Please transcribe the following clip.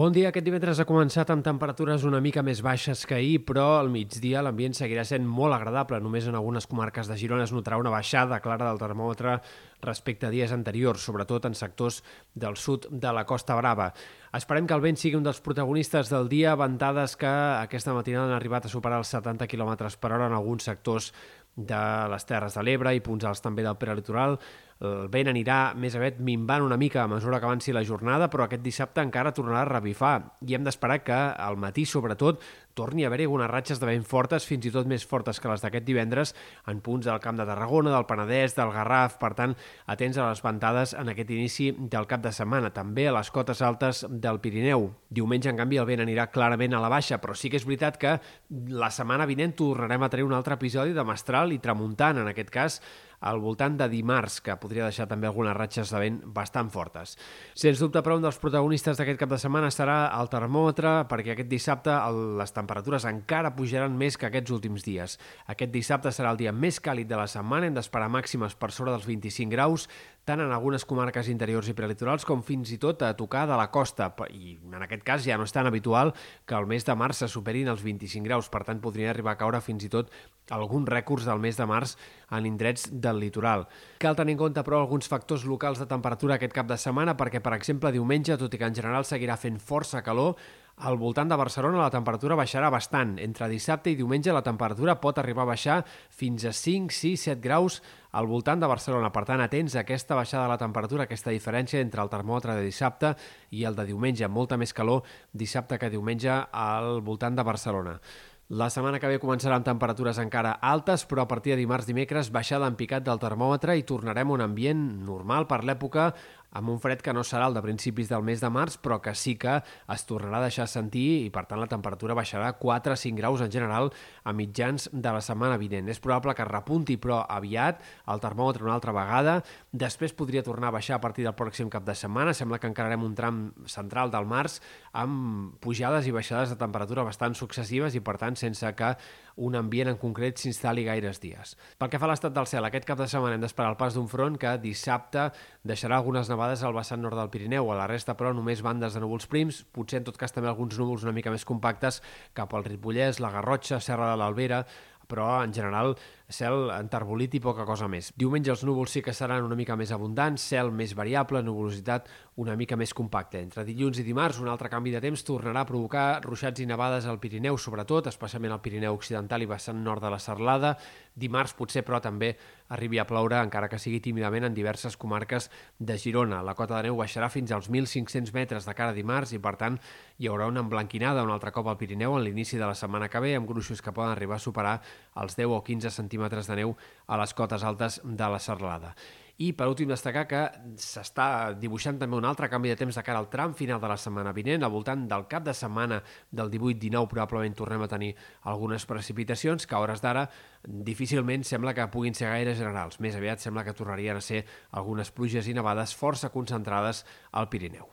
Bon dia. Aquest divendres ha començat amb temperatures una mica més baixes que ahir, però al migdia l'ambient seguirà sent molt agradable. Només en algunes comarques de Girona es notarà una baixada clara del termòmetre respecte a dies anteriors, sobretot en sectors del sud de la Costa Brava. Esperem que el vent sigui un dels protagonistes del dia, ventades que aquesta matinada han arribat a superar els 70 km per hora en alguns sectors de les Terres de l'Ebre i punts alts també del prelitoral. El vent anirà més aviat minvant una mica a mesura que avanci la jornada, però aquest dissabte encara tornarà a revifar i hem d'esperar que al matí, sobretot, torni a haver-hi algunes ratxes de vent fortes, fins i tot més fortes que les d'aquest divendres, en punts del Camp de Tarragona, del Penedès, del Garraf, per tant, atents a les ventades en aquest inici del cap de setmana, també a les cotes altes del Pirineu. Diumenge, en canvi, el vent anirà clarament a la baixa, però sí que és veritat que la setmana vinent tornarem a tenir un altre episodi de mestral i tramuntant, en aquest cas, al voltant de dimarts, que podria deixar també algunes ratxes de vent bastant fortes. Sens dubte, però, un dels protagonistes d'aquest cap de setmana serà el termòmetre, perquè aquest dissabte les temperatures encara pujaran més que aquests últims dies. Aquest dissabte serà el dia més càlid de la setmana, hem d'esperar màximes per sobre dels 25 graus, tant en algunes comarques interiors i prelitorals com fins i tot a tocar de la costa. I en aquest cas ja no és tan habitual que el mes de març se superin els 25 graus, per tant podria arribar a caure fins i tot alguns rècords del mes de març en indrets del litoral. Cal tenir en compte, però, alguns factors locals de temperatura aquest cap de setmana perquè, per exemple, diumenge, tot i que en general seguirà fent força calor, al voltant de Barcelona la temperatura baixarà bastant. Entre dissabte i diumenge la temperatura pot arribar a baixar fins a 5, 6, 7 graus al voltant de Barcelona. Per tant, atents a aquesta baixada de la temperatura, aquesta diferència entre el termòmetre de dissabte i el de diumenge. Molta més calor dissabte que diumenge al voltant de Barcelona. La setmana que ve començarà amb temperatures encara altes, però a partir de dimarts-dimecres baixada en picat del termòmetre i tornarem a un ambient normal per l'època amb un fred que no serà el de principis del mes de març, però que sí que es tornarà a deixar sentir i, per tant, la temperatura baixarà 4 5 graus en general a mitjans de la setmana vinent. És probable que repunti, però aviat, el termòmetre una altra vegada. Després podria tornar a baixar a partir del pròxim cap de setmana. Sembla que encararem un tram central del març amb pujades i baixades de temperatura bastant successives i, per tant, sense que un ambient en concret s'instal·li gaires dies. Pel que fa a l'estat del cel, aquest cap de setmana hem d'esperar el pas d'un front que dissabte deixarà algunes nevades al vessant nord del Pirineu. A la resta, però, només bandes de núvols prims, potser en tot cas també alguns núvols una mica més compactes cap al Ripollès, la Garrotxa, Serra de l'Albera, però en general cel enterbolit i poca cosa més. Diumenge els núvols sí que seran una mica més abundants, cel més variable, nuvolositat una mica més compacta. Entre dilluns i dimarts un altre canvi de temps tornarà a provocar ruixats i nevades al Pirineu, sobretot, especialment al Pirineu Occidental i vessant nord de la Serlada. Dimarts potser, però, també arribi a ploure, encara que sigui tímidament, en diverses comarques de Girona. La cota de neu baixarà fins als 1.500 metres de cara a dimarts i, per tant, hi haurà una emblanquinada un altre cop al Pirineu en l'inici de la setmana que ve, amb gruixos que poden arribar a superar els 10 o 15 centímetres centímetres de neu a les cotes altes de la Serralada. I, per últim, destacar que s'està dibuixant també un altre canvi de temps de cara al tram final de la setmana vinent. Al voltant del cap de setmana del 18-19 probablement tornem a tenir algunes precipitacions que a hores d'ara difícilment sembla que puguin ser gaire generals. Més aviat sembla que tornarien a ser algunes pluges i nevades força concentrades al Pirineu.